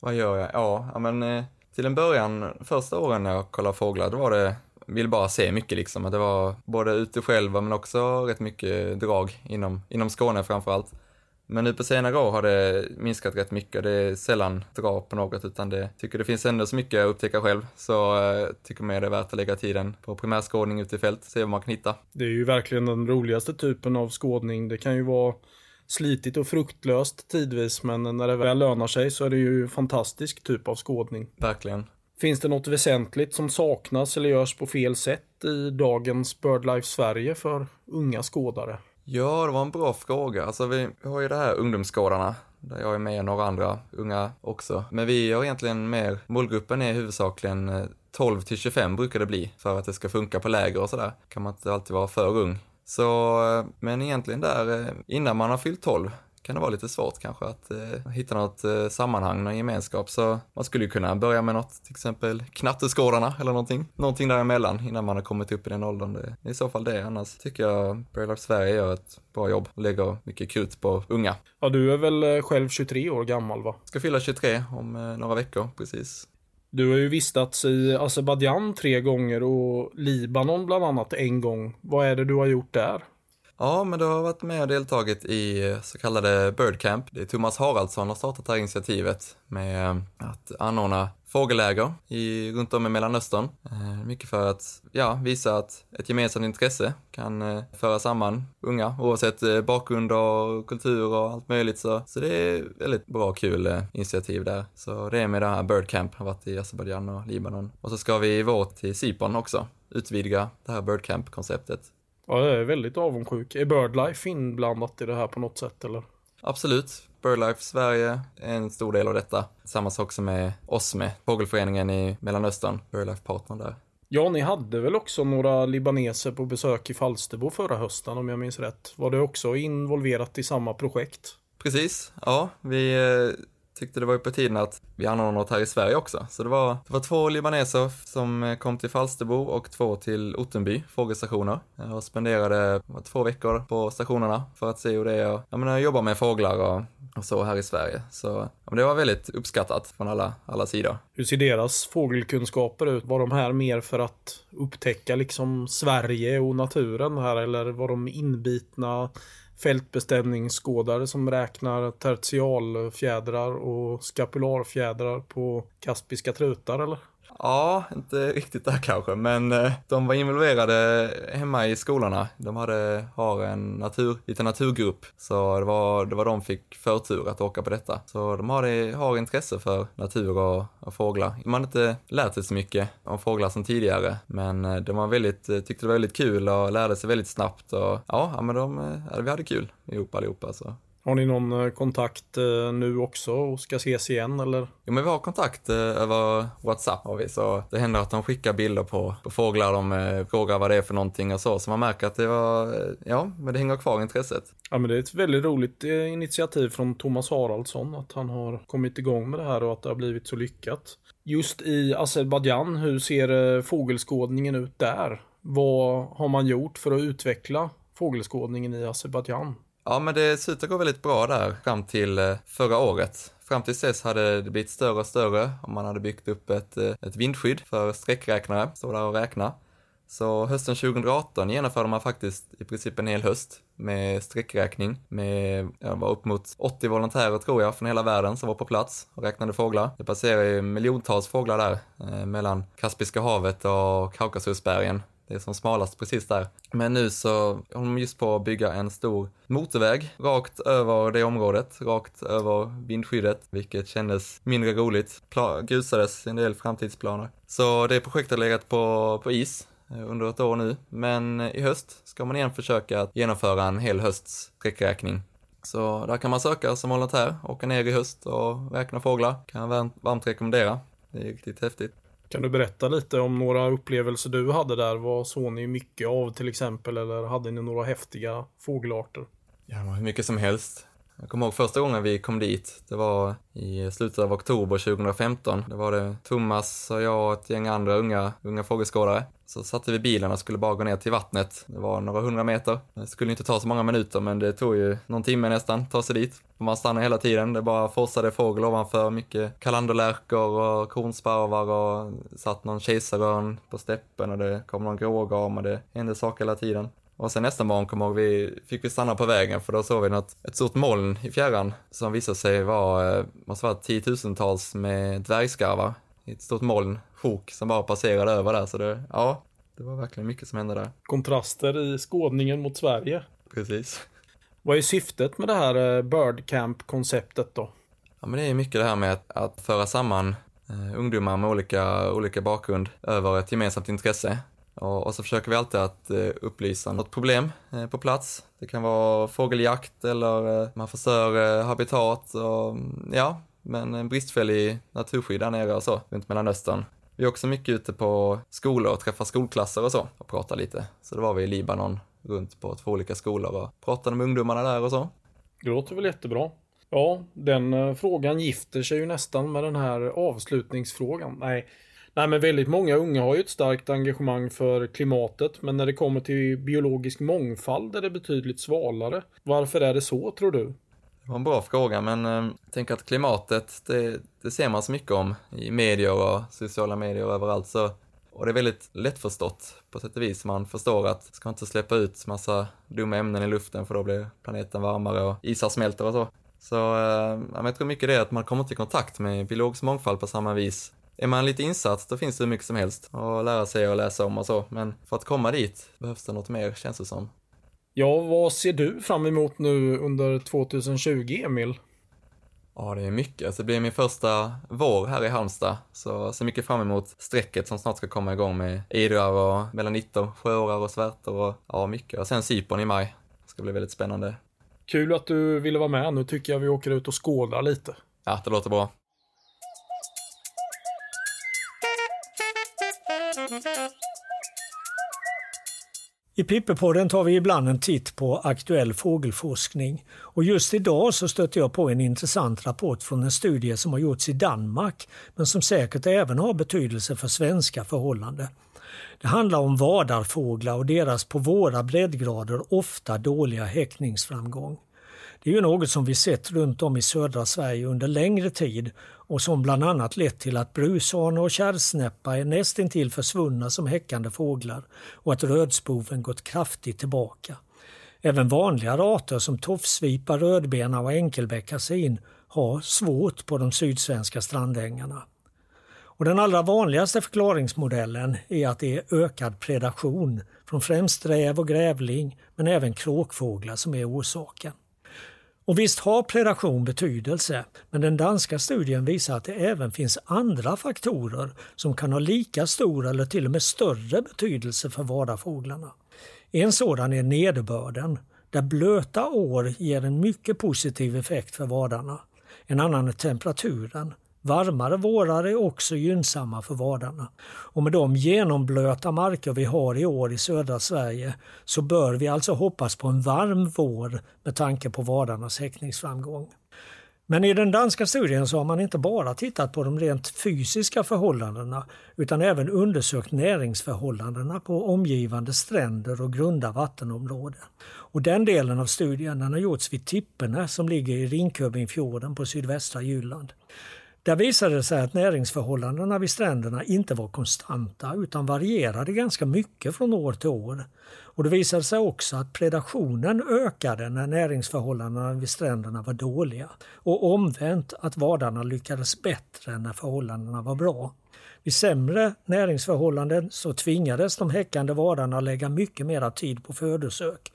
Vad gör jag? Ja, men eh, till en början, första åren när jag kollade fåglar, då var det, vill bara se mycket liksom. Att det var både ute själva men också rätt mycket drag inom, inom Skåne framförallt. Men nu på senare år har det minskat rätt mycket. Det är sällan drag på något utan det tycker det finns ändå så mycket att upptäcka själv. Så eh, tycker mer det är värt att lägga tiden på primärskådning ute i fält, se vad man kan hitta. Det är ju verkligen den roligaste typen av skådning. Det kan ju vara slitigt och fruktlöst tidvis men när det väl lönar sig så är det ju en fantastisk typ av skådning. Verkligen. Finns det något väsentligt som saknas eller görs på fel sätt i dagens BirdLife Sverige för unga skådare? Ja, det var en bra fråga. Alltså vi, har ju det här ungdomsgårdarna, där jag är med och några andra unga också. Men vi har egentligen mer, målgruppen är huvudsakligen eh, 12 till 25 brukar det bli, för att det ska funka på läger och sådär. Kan man inte alltid vara för ung. Så, eh, men egentligen där, eh, innan man har fyllt 12, kan det vara lite svårt kanske att eh, hitta något eh, sammanhang, någon gemenskap. Så man skulle ju kunna börja med något, till exempel knatteskådarna eller någonting. Någonting däremellan innan man har kommit upp i den åldern. Det är i så fall det. Annars tycker jag BirdLife Sverige gör ett bra jobb och lägger mycket krut på unga. Ja, du är väl eh, själv 23 år gammal va? Ska fylla 23 om eh, några veckor, precis. Du har ju vistats i Azerbajdzjan tre gånger och Libanon bland annat en gång. Vad är det du har gjort där? Ja, men du har varit med och deltagit i så kallade Bird Camp. Det är Thomas Haraldsson som har startat det här initiativet med att anordna fågelläger i, runt om i Mellanöstern. Eh, mycket för att ja, visa att ett gemensamt intresse kan eh, föra samman unga oavsett eh, bakgrund och kultur och allt möjligt. Så, så det är väldigt bra och kul initiativ där. Så det är med det här Bird Camp, har varit i Azerbajdzjan och Libanon. Och så ska vi i vår till Cypern också, utvidga det här Bird Camp-konceptet. Ja, jag är väldigt avundsjuk. Är BirdLife inblandat i det här på något sätt eller? Absolut. BirdLife Sverige är en stor del av detta. Samma sak som med OSME, fågelföreningen i Mellanöstern, BirdLife-partner där. Ja, ni hade väl också några libaneser på besök i Falsterbo förra hösten om jag minns rätt. Var det också involverat i samma projekt? Precis, ja, vi eh, tyckte det var ju på tiden att vi anordnade något här i Sverige också. Så det var, det var två libaneser som eh, kom till Falsterbo och två till Ottenby fågelstationer. Jag och spenderade två veckor på stationerna för att se hur det är att jobba med fåglar och, och så här i Sverige. Så ja, men det var väldigt uppskattat från alla, alla sidor. Hur ser deras fågelkunskaper ut? Var de här mer för att upptäcka liksom Sverige och naturen här eller var de inbitna fältbestämningsskådare som räknar tertialfjädrar och skapularfjädrar på kaspiska trutar eller? Ja, inte riktigt där kanske, men eh, de var involverade hemma i skolorna. De hade, har en natur, liten naturgrupp, så det var, det var de fick förtur att åka på detta. Så de har, det, har intresse för natur och, och fåglar. Man har inte lärt sig så mycket om fåglar som tidigare, men eh, de var väldigt, eh, tyckte det var väldigt kul och lärde sig väldigt snabbt och ja, ja men de, ja, vi hade kul ihop allihopa så. Har ni någon eh, kontakt eh, nu också och ska ses igen eller? Jo men vi har kontakt eh, över WhatsApp har vi, så det händer att de skickar bilder på, på fåglar, de frågar vad det är för någonting och så, så man märker att det var, ja, men det hänger kvar intresset. Ja men det är ett väldigt roligt initiativ från Thomas Haraldsson att han har kommit igång med det här och att det har blivit så lyckat. Just i Azerbajdzjan, hur ser fågelskådningen ut där? Vad har man gjort för att utveckla fågelskådningen i Azerbajdzjan? Ja, men det ser ut att gå väldigt bra där fram till eh, förra året. Fram till dess hade det blivit större och större och man hade byggt upp ett, eh, ett vindskydd för sträckräknare, stå där och räkna. Så hösten 2018 genomförde man faktiskt i princip en hel höst med sträckräkning med, ja, var upp mot 80 volontärer tror jag från hela världen som var på plats och räknade fåglar. Det passerar ju miljontals fåglar där eh, mellan Kaspiska havet och Kaukasusbergen. Det är som smalast precis där. Men nu så håller de just på att bygga en stor motorväg rakt över det området, rakt över vindskyddet, vilket kändes mindre roligt. Pla grusades en del framtidsplaner. Så det projektet har legat på, på is eh, under ett år nu, men i höst ska man igen försöka att genomföra en hel hösts sträckräkning. Så där kan man söka som volontär, åka ner i höst och räkna fåglar. Kan jag varmt rekommendera. Det är riktigt häftigt. Kan du berätta lite om några upplevelser du hade där? Vad såg ni mycket av till exempel? Eller hade ni några häftiga fågelarter? Ja, det var hur mycket som helst. Jag kommer ihåg första gången vi kom dit. Det var i slutet av oktober 2015. Det var det Thomas och jag och ett gäng andra unga, unga fågelskådare. Så satte vi bilen och skulle bara gå ner till vattnet. Det var några hundra meter. Det skulle inte ta så många minuter men det tog ju någon timme nästan att ta sig dit. Man stannade hela tiden. Det bara forsade fågel ovanför. Mycket kalanderlärkor och kornsparvar och satt någon kejsarörn på steppen och det kom någon grågam och det hände saker hela tiden. Och sen nästa morgon kommer ihåg, vi, fick vi stanna på vägen för då såg vi något, ett stort moln i fjärran som visade sig vara, eh, måste vara tiotusentals med dvärgskarvar. Ett stort moln, sjok, som bara passerade över där. Så det, ja, det var verkligen mycket som hände där. Kontraster i skådningen mot Sverige. Precis. Vad är syftet med det här eh, Birdcamp-konceptet då? Ja, men det är mycket det här med att, att föra samman eh, ungdomar med olika, olika bakgrund över ett gemensamt intresse. Och, så försöker vi alltid att eh, upplysa något problem eh, på plats. Det kan vara fågeljakt eller eh, man förstör habitat och mm, ja, men en bristfällig naturskydd där nere och så, runt Mellanöstern. Vi är också mycket ute på skolor och träffar skolklasser och så och pratar lite. Så då var vi i Libanon runt på två olika skolor och pratade med ungdomarna där och så. Det låter väl jättebra. Ja, den frågan gifter sig ju nästan med den här avslutningsfrågan. Nej, Nej, men väldigt många unga har ju ett starkt engagemang för klimatet, men när det kommer till biologisk mångfald är det betydligt svalare. Varför är det så, tror du? Det var en bra fråga, men eh, jag tänker att klimatet, det, det ser man så mycket om i medier och sociala medier och överallt. Så, och det är väldigt lättförstått på sätt och vis. Man förstår att ska inte släppa ut massa dumma ämnen i luften för då blir planeten varmare och isar smälter och så. Så eh, jag tror mycket det är att man kommer inte i kontakt med biologisk mångfald på samma vis är man lite insatt, då finns det hur mycket som helst att lära sig och läsa om och så. Men för att komma dit behövs det något mer, känns det som. Ja, vad ser du fram emot nu under 2020, Emil? Ja, det är mycket. Alltså, det blir min första vår här i Halmstad, så jag ser mycket fram emot strecket som snart ska komma igång med idrar och melanitter, sjöårar och svärtor och ja, mycket. Och sen Cypern i maj. Det ska bli väldigt spännande. Kul att du ville vara med. Nu tycker jag vi åker ut och skådar lite. Ja, det låter bra. I Pippepodden tar vi ibland en titt på aktuell fågelforskning och just idag så stötte jag på en intressant rapport från en studie som har gjorts i Danmark men som säkert även har betydelse för svenska förhållanden. Det handlar om vadarfåglar och deras på våra breddgrader ofta dåliga häckningsframgång. Det är ju något som vi sett runt om i södra Sverige under längre tid och som bland annat lett till att brushane och kärrsnäppa är nästintill försvunna som häckande fåglar och att rödspoven gått kraftigt tillbaka. Även vanligare arter som tofsvipa, rödbena och enkelbeckasin har svårt på de sydsvenska strandängarna. Och den allra vanligaste förklaringsmodellen är att det är ökad predation från främst räv och grävling men även kråkfåglar som är orsaken. Och visst har predation betydelse, men den danska studien visar att det även finns andra faktorer som kan ha lika stor eller till och med större betydelse för vadarfåglarna. En sådan är nederbörden. där blöta år ger en mycket positiv effekt för vadarna. En annan är temperaturen. Varmare vårar är också gynnsamma för vadarna. Och med de genomblöta marker vi har i år i södra Sverige så bör vi alltså hoppas på en varm vår med tanke på vadarnas häckningsframgång. Men i den danska studien så har man inte bara tittat på de rent fysiska förhållandena utan även undersökt näringsförhållandena på omgivande stränder och grunda vattenområden. Och den delen av studien den har gjorts vid Tippene som ligger i Rinköpingfjorden på sydvästra Jylland. Där visade det sig att näringsförhållandena vid stränderna inte var konstanta utan varierade ganska mycket från år till år. Och det visade sig också att predationen ökade när näringsförhållandena vid stränderna var dåliga och omvänt att vadarna lyckades bättre när förhållandena var bra. Vid sämre näringsförhållanden så tvingades de häckande vadarna lägga mycket mer tid på födosök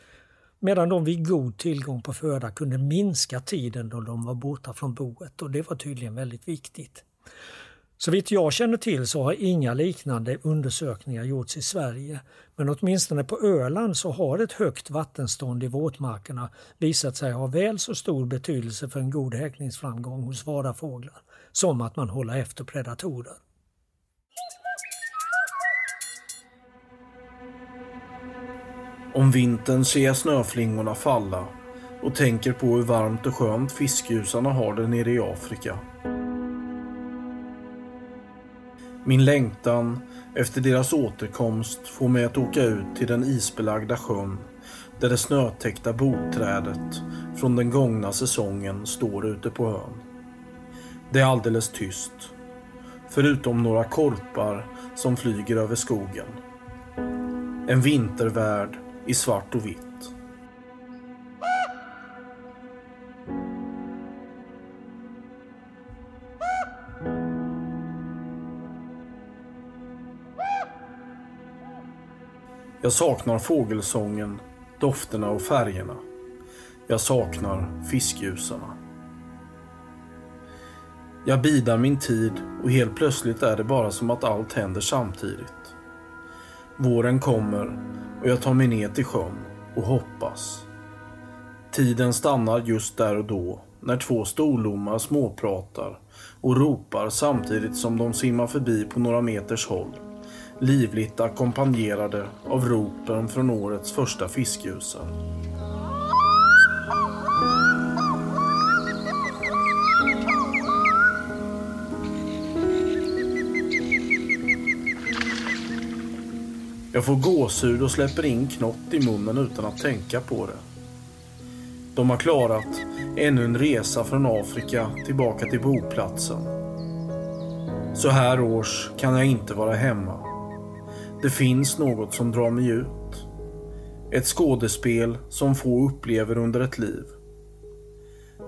medan de vid god tillgång på föda kunde minska tiden då de var borta från boet och det var tydligen väldigt viktigt. Så vitt jag känner till så har inga liknande undersökningar gjorts i Sverige. Men åtminstone på Öland så har ett högt vattenstånd i våtmarkerna visat sig ha väl så stor betydelse för en god häckningsframgång hos vadarfåglar som att man håller efter predatorer. Om vintern ser jag snöflingorna falla och tänker på hur varmt och skönt fiskgjusarna har det nere i Afrika. Min längtan efter deras återkomst får mig att åka ut till den isbelagda sjön där det snötäckta botträdet från den gångna säsongen står ute på ön. Det är alldeles tyst. Förutom några korpar som flyger över skogen. En vintervärld i svart och vitt. Jag saknar fågelsången, dofterna och färgerna. Jag saknar fiskljusarna. Jag bidar min tid och helt plötsligt är det bara som att allt händer samtidigt. Våren kommer och jag tar mig ner till sjön och hoppas. Tiden stannar just där och då när två storlommar småpratar och ropar samtidigt som de simmar förbi på några meters håll. Livligt ackompanjerade av ropen från årets första fiskljusar. Jag får gåshud och släpper in knott i munnen utan att tänka på det. De har klarat ännu en resa från Afrika tillbaka till boplatsen. Så här års kan jag inte vara hemma. Det finns något som drar mig ut. Ett skådespel som få upplever under ett liv.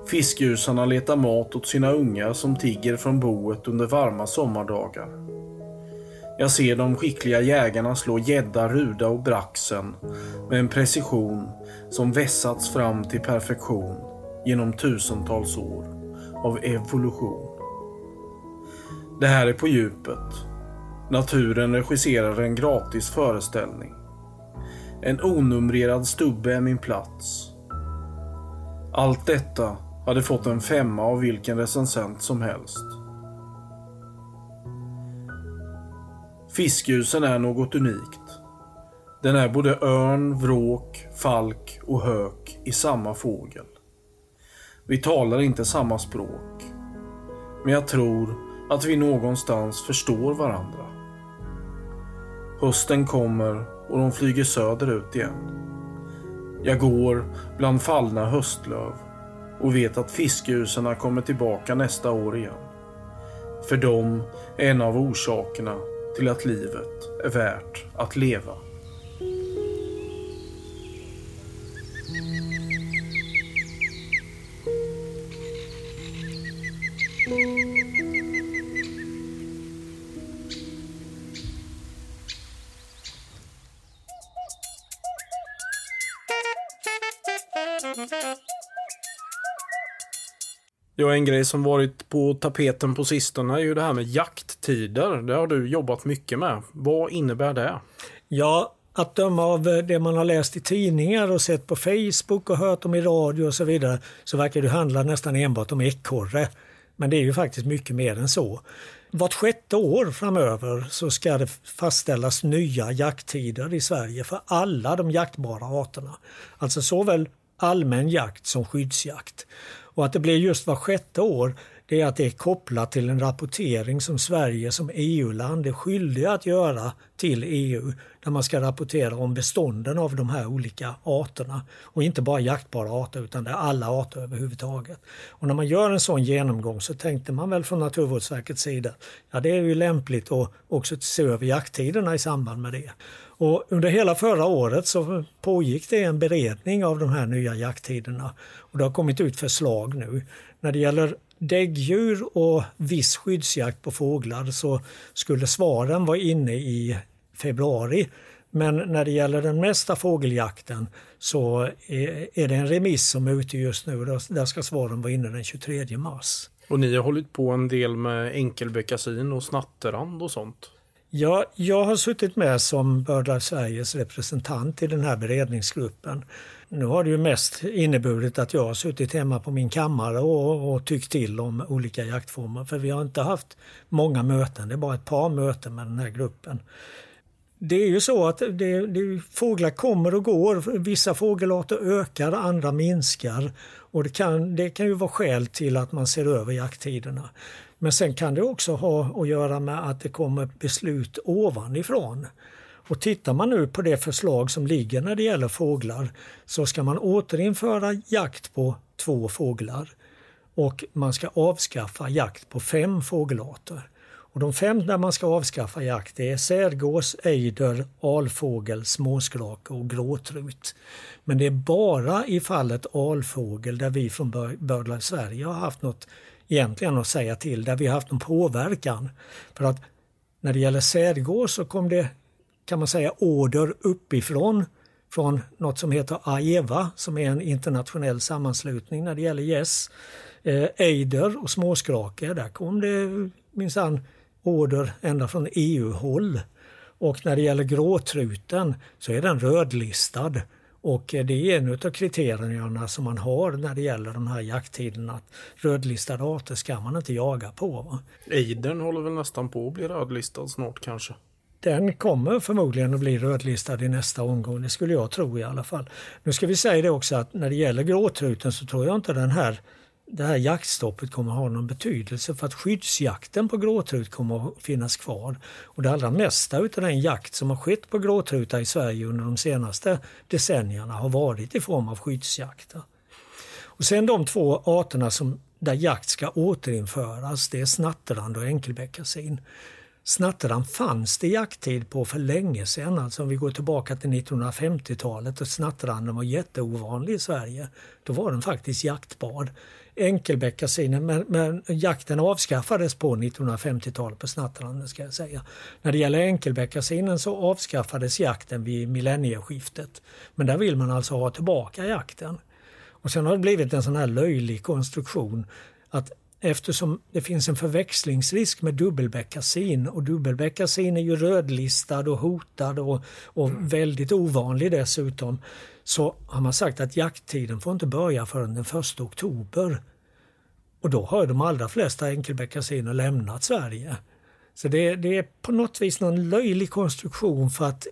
Fiskljusarna letar mat åt sina ungar som tigger från boet under varma sommardagar. Jag ser de skickliga jägarna slå gädda, ruda och braxen med en precision som vässats fram till perfektion genom tusentals år av evolution. Det här är på djupet. Naturen regisserar en gratis föreställning. En onumrerad stubbe är min plats. Allt detta hade fått en femma av vilken recensent som helst. Fiskljusen är något unikt. Den är både örn, vråk, falk och hök i samma fågel. Vi talar inte samma språk. Men jag tror att vi någonstans förstår varandra. Hösten kommer och de flyger söderut igen. Jag går bland fallna höstlöv och vet att fiskgjusarna kommer tillbaka nästa år igen. För dem är en av orsakerna till att livet är värt att leva. Ja, en grej som varit på tapeten på sistone är ju det här med jakt jakttider. Det har du jobbat mycket med. Vad innebär det? Ja, att döma av eh, det man har läst i tidningar och sett på Facebook och hört om i radio och så vidare så verkar det handla nästan enbart om ekorre. Men det är ju faktiskt mycket mer än så. Vart sjätte år framöver så ska det fastställas nya jakttider i Sverige för alla de jaktbara arterna. Alltså såväl allmän jakt som skyddsjakt. Och att det blir just var sjätte år det är att det är kopplat till en rapportering som Sverige som EU-land är skyldiga att göra till EU där man ska rapportera om bestånden av de här olika arterna. Och inte bara jaktbara arter utan det är alla arter överhuvudtaget. Och när man gör en sån genomgång så tänkte man väl från Naturvårdsverkets sida ja det är ju lämpligt att också se över jakttiderna i samband med det. Och under hela förra året så pågick det en beredning av de här nya jakttiderna och det har kommit ut förslag nu. När det gäller däggdjur och viss skyddsjakt på fåglar så skulle svaren vara inne i februari. Men när det gäller den mesta fågeljakten så är det en remiss som är ute just nu. Där ska svaren vara inne den 23 mars. Och ni har hållit på en del med enkelbeckasin och snatterand och sånt? Ja, jag har suttit med som BirdLife Sveriges representant i den här beredningsgruppen. Nu har det ju mest inneburit att jag har suttit hemma på min kammare och, och tyckt till om olika jaktformer. För vi har inte haft många möten, det är bara ett par möten med den här gruppen. Det är ju så att det, det, fåglar kommer och går. Vissa fågelarter ökar, andra minskar. Och det kan, det kan ju vara skäl till att man ser över jakttiderna. Men sen kan det också ha att göra med att det kommer beslut ovanifrån. Och tittar man nu på det förslag som ligger när det gäller fåglar så ska man återinföra jakt på två fåglar och man ska avskaffa jakt på fem fågelarter. Och de fem där man ska avskaffa jakt är särgås, ejder, alfågel, småskrake och gråtrut. Men det är bara i fallet alfågel där vi från BirdLife Sverige har haft något egentligen att säga till, där vi har haft en påverkan. För att när det gäller särgås så kom det kan man säga order uppifrån från något som heter AEVA som är en internationell sammanslutning när det gäller gäss. Yes. Eider och småskrake, där kom det minsann order ända från EU-håll. Och när det gäller gråtruten så är den rödlistad. Och eh, det är en av kriterierna som man har när det gäller de här jakttiderna. Att rödlistade arter ska man inte jaga på. Va? Eidern håller väl nästan på att bli rödlistad snart kanske? Den kommer förmodligen att bli rödlistad i nästa omgång, det skulle jag tro i alla fall. Nu ska vi säga det också att när det gäller gråtruten så tror jag inte den här, det här jaktstoppet kommer att ha någon betydelse för att skyddsjakten på gråtrut kommer att finnas kvar. Och det allra mesta av den jakt som har skett på gråtruta i Sverige under de senaste decennierna har varit i form av skyddsjakt. Och sen de två arterna som, där jakt ska återinföras, det är snattrande och enkelbeckasin. Snattran fanns det jakttid på för länge sedan, alltså om vi går tillbaka till 1950-talet och snattranden var jätteovanlig i Sverige. Då var den faktiskt jaktbar. Enkelbeckasinen, men, men jakten avskaffades på 1950-talet på snattranden. ska jag säga. När det gäller enkelbeckasinen så avskaffades jakten vid millennieskiftet. Men där vill man alltså ha tillbaka jakten. Och sen har det blivit en sån här löjlig konstruktion att eftersom det finns en förväxlingsrisk med dubbelbeckasin och dubbelbeckasin är ju rödlistad och hotad och, och mm. väldigt ovanlig dessutom så har man sagt att jakttiden får inte börja förrän den 1 oktober. Och då har de allra flesta enkelbeckasiner lämnat Sverige. Så det, det, är på något vis någon löjlig konstruktion för att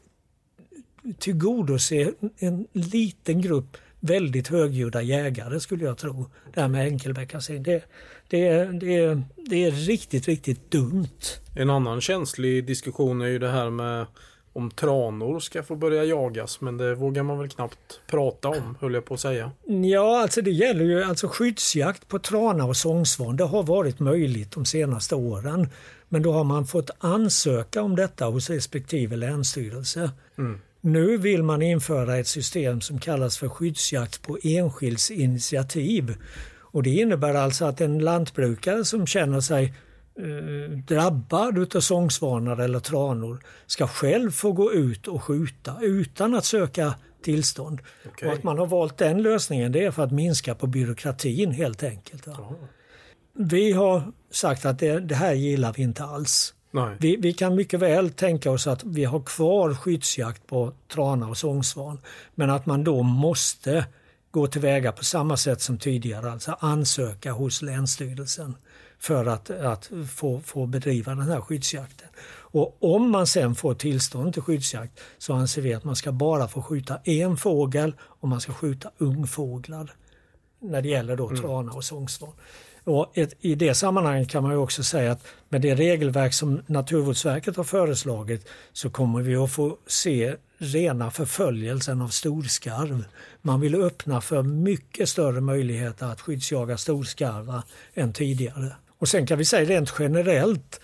tillgodose en liten grupp väldigt högljudda jägare skulle jag tro. Det här med enkelbeckasin. Det, det, det, det är riktigt, riktigt dumt. En annan känslig diskussion är ju det här med om tranor ska få börja jagas men det vågar man väl knappt prata om höll jag på att säga. Ja, alltså det gäller ju alltså skyddsjakt på trana och sångsvan. Det har varit möjligt de senaste åren. Men då har man fått ansöka om detta hos respektive länsstyrelse. Mm. Nu vill man införa ett system som kallas för skyddsjakt på enskilds initiativ. Och det innebär alltså att en lantbrukare som känner sig eh, drabbad av sångsvanar eller tranor ska själv få gå ut och skjuta utan att söka tillstånd. Okay. Och att man har valt den lösningen det är för att minska på byråkratin helt enkelt. Ja. Vi har sagt att det, det, här gillar vi inte alls. Vi, vi kan mycket väl tänka oss att vi har kvar skyddsjakt på trana och sångsvan. Men att man då måste gå tillväga på samma sätt som tidigare, alltså ansöka hos Länsstyrelsen för att, att få, få bedriva den här skyddsjakten. Och om man sen får tillstånd till skyddsjakt så anser vi att man ska bara få skjuta en fågel och man ska skjuta ungfåglar när det gäller då trana och sångsvan. Och ett, I det sammanhanget kan man också säga att med det regelverk som Naturvårdsverket har föreslagit så kommer vi att få se rena förföljelsen av storskarv. Man vill öppna för mycket större möjligheter att skyddsjaga storskarvar än tidigare. Och sen kan vi säga rent generellt,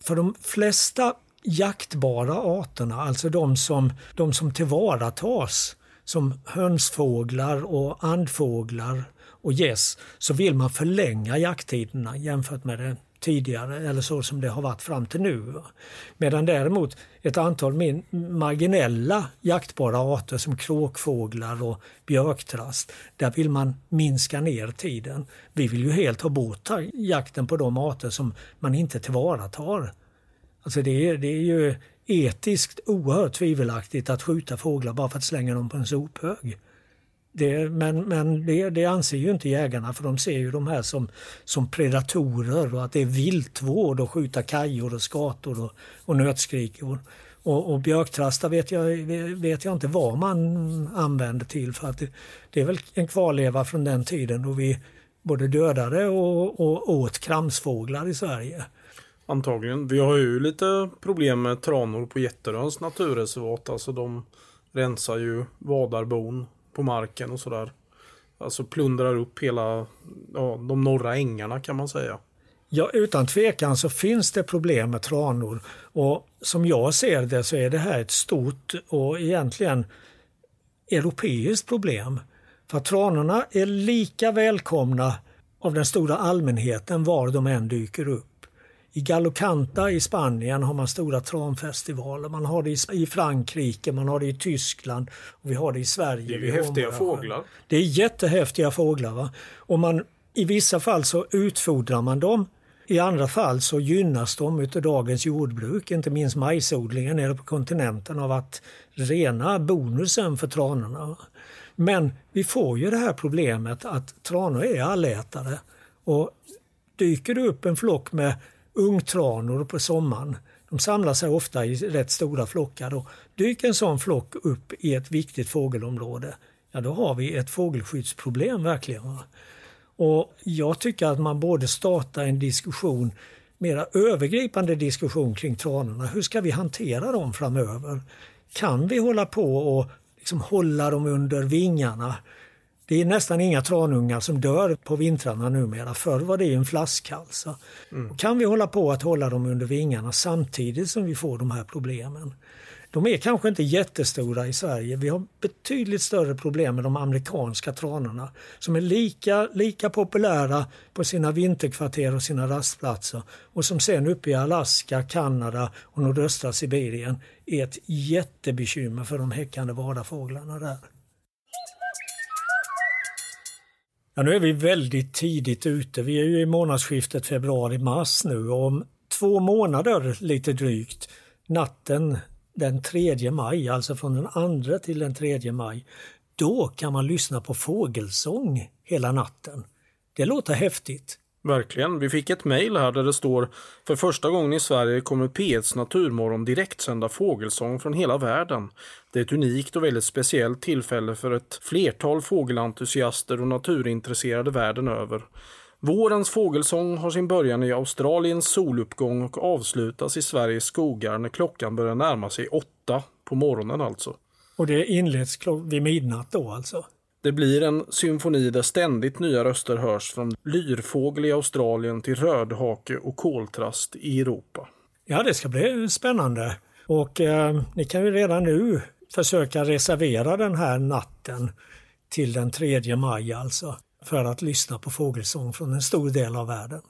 för de flesta jaktbara arterna, alltså de som, de som tillvaratas, som hönsfåglar och andfåglar och gäss, så vill man förlänga jakttiderna jämfört med det tidigare eller så som det har varit fram till nu. Medan däremot ett antal min, marginella jaktbara arter som kråkfåglar och björktrast, där vill man minska ner tiden. Vi vill ju helt ha bort jakten på de arter som man inte tillvaratar. Alltså det är, det är ju etiskt oerhört tvivelaktigt att skjuta fåglar bara för att slänga dem på en sophög. Det, men men det, det, anser ju inte jägarna för de ser ju de här som, som predatorer och att det är viltvård att skjuta kajor och skator och, och nötskrikor. Och, och björktrasta vet jag, vet jag inte vad man använder till för att det, det är väl en kvarleva från den tiden då vi både dödade och, och åt kramsfåglar i Sverige. Antagligen. Vi har ju lite problem med tranor på Jätteröns naturreservat. Alltså de rensar ju vadarbon på marken och sådär. Alltså plundrar upp hela ja, de norra ängarna kan man säga. Ja, utan tvekan så finns det problem med tranor och som jag ser det så är det här ett stort och egentligen europeiskt problem. För tranorna är lika välkomna av den stora allmänheten var de än dyker upp. I Gallocanta i Spanien har man stora tranfestivaler. Man har det i Frankrike, man har det i Tyskland och vi har det i Sverige. Det är ju häftiga fåglar. Det är jättehäftiga fåglar. Va? Och man, I vissa fall så utfodrar man dem. I andra fall så gynnas de av dagens jordbruk, inte minst majsodlingen nere på kontinenten av att rena bonusen för tranorna. Men vi får ju det här problemet att tranor är allätare. Och dyker det upp en flock med ungtranor på sommaren. De samlar sig ofta i rätt stora flockar. Då. Dyker en sån flock upp i ett viktigt fågelområde, ja då har vi ett fågelskyddsproblem verkligen. Och jag tycker att man borde starta en diskussion, mera övergripande diskussion kring tranorna. Hur ska vi hantera dem framöver? Kan vi hålla på och liksom hålla dem under vingarna? Det är nästan inga tranungar som dör på vintrarna numera. Förr var det en flaskhals. Mm. Kan vi hålla på att hålla dem under vingarna samtidigt som vi får de här problemen? De är kanske inte jättestora i Sverige. Vi har betydligt större problem med de amerikanska tranorna som är lika, lika populära på sina vinterkvarter och sina rastplatser och som sen uppe i Alaska, Kanada och nordöstra Sibirien är ett jättebekymmer för de häckande vadarfåglarna där. Ja, nu är vi väldigt tidigt ute. Vi är ju i månadsskiftet februari-mars nu och om två månader lite drygt, natten den 3 maj, alltså från den 2 till den 3 maj, då kan man lyssna på fågelsång hela natten. Det låter häftigt. Verkligen. Vi fick ett mejl här där det står För första gången i Sverige kommer P1s Naturmorgon direktsända fågelsång från hela världen. Det är ett unikt och väldigt speciellt tillfälle för ett flertal fågelentusiaster och naturintresserade världen över. Vårens fågelsång har sin början i Australiens soluppgång och avslutas i Sveriges skogar när klockan börjar närma sig åtta på morgonen alltså. Och det inleds vid midnatt då alltså? Det blir en symfoni där ständigt nya röster hörs från lyrfågel i Australien till rödhake och koltrast i Europa. Ja, det ska bli spännande. Och eh, ni kan ju redan nu försöka reservera den här natten till den 3 maj alltså för att lyssna på fågelsång från en stor del av världen.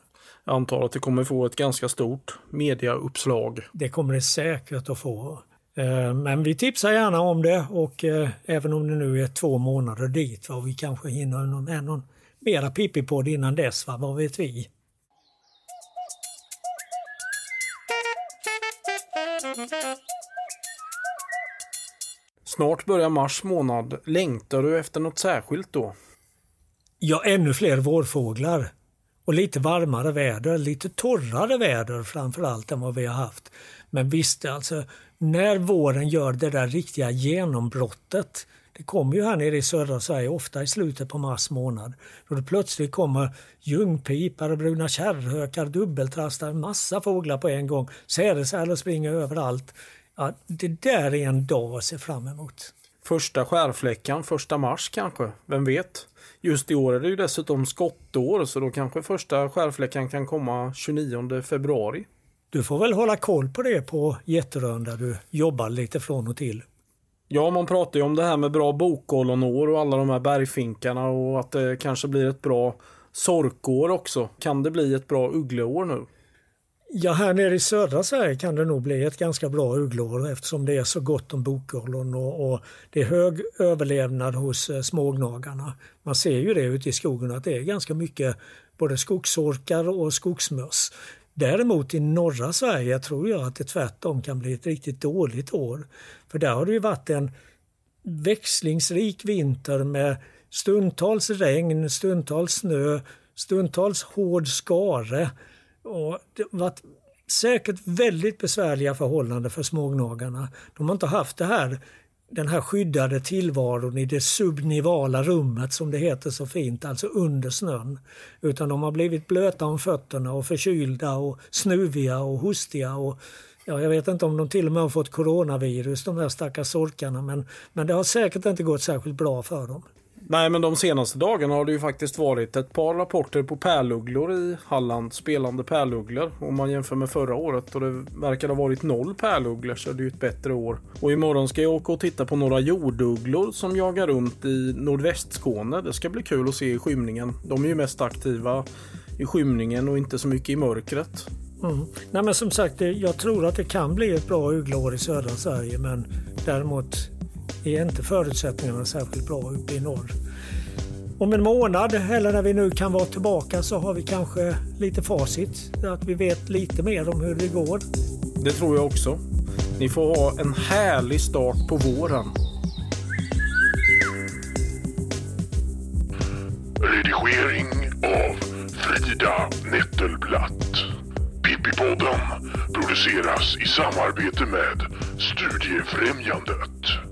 Jag antar att det kommer få ett ganska stort mediauppslag. Det kommer det säkert att få. Eh, men vi tipsar gärna om det och eh, även om det nu är två månader dit och vi kanske hinner någon, någon mera Pippi-podd innan dess, va? vad vet vi? Snart börjar mars månad. Längtar du efter något särskilt då? Ja, ännu fler vårfåglar. Och lite varmare väder, lite torrare väder framför allt än vad vi har haft. Men visst, alltså när våren gör det där riktiga genombrottet. Det kommer ju här nere i södra Sverige ofta i slutet på mars månad. Då det plötsligt kommer ljungpipar, bruna kärrhökar, dubbeltrastar, massa fåglar på en gång. Sädesärlor springer överallt. Ja, det där är en dag att se fram emot. Första skärfläckan, första mars kanske, vem vet? Just i år är det ju dessutom skottår så då kanske första skärfläckan kan komma 29 februari. Du får väl hålla koll på det på Jätterön där du jobbar lite från och till. Ja, man pratar ju om det här med bra bokollonår och alla de här bergfinkarna och att det kanske blir ett bra sorkår också. Kan det bli ett bra uggleår nu? Ja, här nere i södra Sverige kan det nog bli ett ganska bra uggleår eftersom det är så gott om bokollon och, och, det är hög överlevnad hos eh, smågnagarna. Man ser ju det ute i skogen att det är ganska mycket både skogsorkar och skogsmöss. Däremot i norra Sverige tror jag att det tvärtom kan bli ett riktigt dåligt år. För där har det ju varit en växlingsrik vinter med stundtals regn, stundtals snö, stundtals hård skare. Och det har varit säkert väldigt besvärliga förhållanden för smågnagarna. De har inte haft det här den här skyddade tillvaron i det subnivala rummet som det heter så fint, alltså under snön. Utan de har blivit blöta om fötterna och förkylda och snuviga och hostiga. Och, ja, jag vet inte om de till och med har fått coronavirus, de där stackars sorkarna, men, men det har säkert inte gått särskilt bra för dem. Nej, men de senaste dagarna har det ju faktiskt varit ett par rapporter på pärlugglor i Halland, spelande pärlugglor. Om man jämför med förra året och det verkar ha varit noll pärlugglor så är det ju ett bättre år. Och imorgon ska jag åka och titta på några jordugglor som jagar runt i nordvästskåne. Det ska bli kul att se i skymningen. De är ju mest aktiva i skymningen och inte så mycket i mörkret. Mm. Nej, men som sagt, jag tror att det kan bli ett bra uggleår i södra Sverige men däremot är inte förutsättningarna särskilt bra uppe i norr. Om en månad eller när vi nu kan vara tillbaka så har vi kanske lite facit. Att vi vet lite mer om hur det går. Det tror jag också. Ni får ha en härlig start på våren. Redigering av Frida Nettelblatt. Pippipodden produceras i samarbete med Studiefrämjandet.